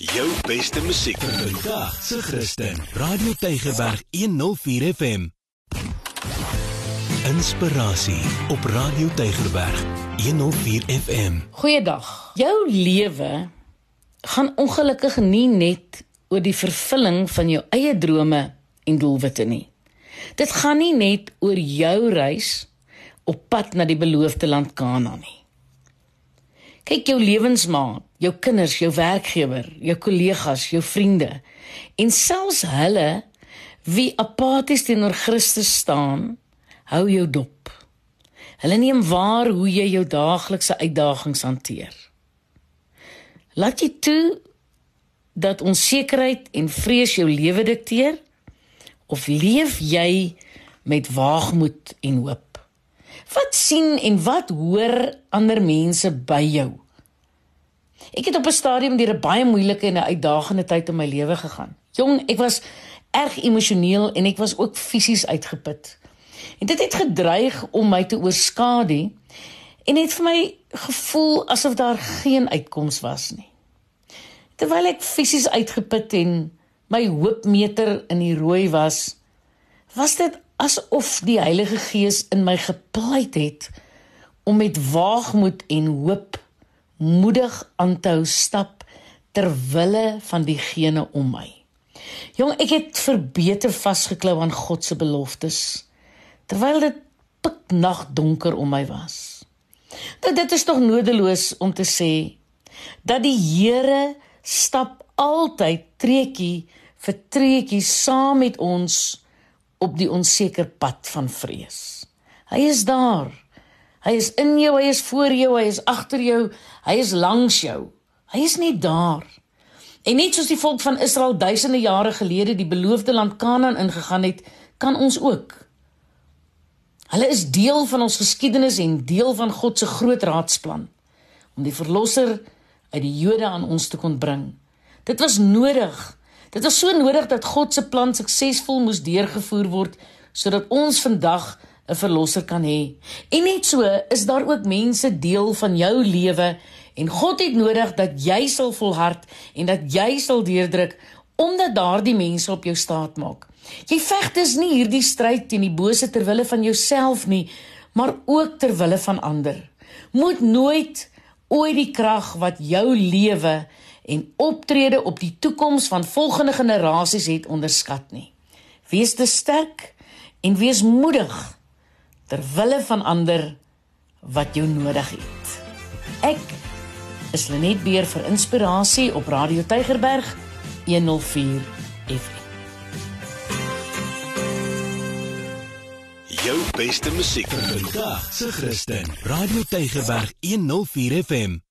Jou beste musiek vandag se Christen. Radio Tygerberg 104 FM. Inspirasie op Radio Tygerberg 104 FM. Goeiedag. Jou lewe gaan ongelukkig nie net oor die vervulling van jou eie drome en doelwitte nie. Dit gaan nie net oor jou reis op pad na die beloofde land Kanaan nie. Kyk jou lewensmaat, jou kinders, jou werkgewer, jou kollegas, jou vriende en selfs hulle wie apaties teenoor Christus staan, hou jou dop. Hulle neem waar hoe jy jou daaglikse uitdagings hanteer. Laat jy toe dat onsekerheid en vrees jou lewe dikteer of leef jy met waagmoed en hoop? Wat sien en wat hoor ander mense by jou? Ek het op 'n stadium deur 'n baie moeilike en 'n uitdagende tyd in my lewe gegaan. Jong, ek was erg emosioneel en ek was ook fisies uitgeput. En dit het gedreig om my te oorskadu en het vir my gevoel asof daar geen uitkoms was nie. Terwyl ek fisies uitgeput en my hoopmeter in die rooi was, was dit asof die Heilige Gees in my gepleit het om met waagmoed en hoop moedig aan te hou stap ter wille van diegene om my. Jong, ek het verbeter vasgeklou aan God se beloftes terwyl dit piknag donker om my was. Dat dit is tog nodeloos om te sê dat die Here stap altyd treetjie vir treetjie saam met ons op die onseker pad van vrees. Hy is daar. Hy is in jou, hy is voor jou, hy is agter jou, hy is langs jou. Hy is net daar. En net soos die volk van Israel duisende jare gelede die beloofde land Kanaan ingegaan het, kan ons ook. Hulle is deel van ons geskiedenis en deel van God se groot raadsplan om die verlosser uit die Jode aan ons te kon bring. Dit was nodig. Dit was so nodig dat God se plan suksesvol moes deurgevoer word sodat ons vandag 'n verlosser kan hê. En net so is daar ook mense deel van jou lewe en God het nodig dat jy sal volhard en dat jy sal deurdruk omdat daardie mense op jou staat maak. Jy veg dus nie hierdie stryd teen die bose ter wille van jouself nie, maar ook ter wille van ander. Moet nooit ooit die krag wat jou lewe en optrede op die toekoms van volgende generasies het onderskat nie. Wees te sterk en wees moedig ter wille van ander wat jou nodig het. Ek is Lenet Beer vir inspirasie op Radio Tygerberg 104 FM. Jou beste musiek vandag se Christen. Radio Tygerberg 104 FM.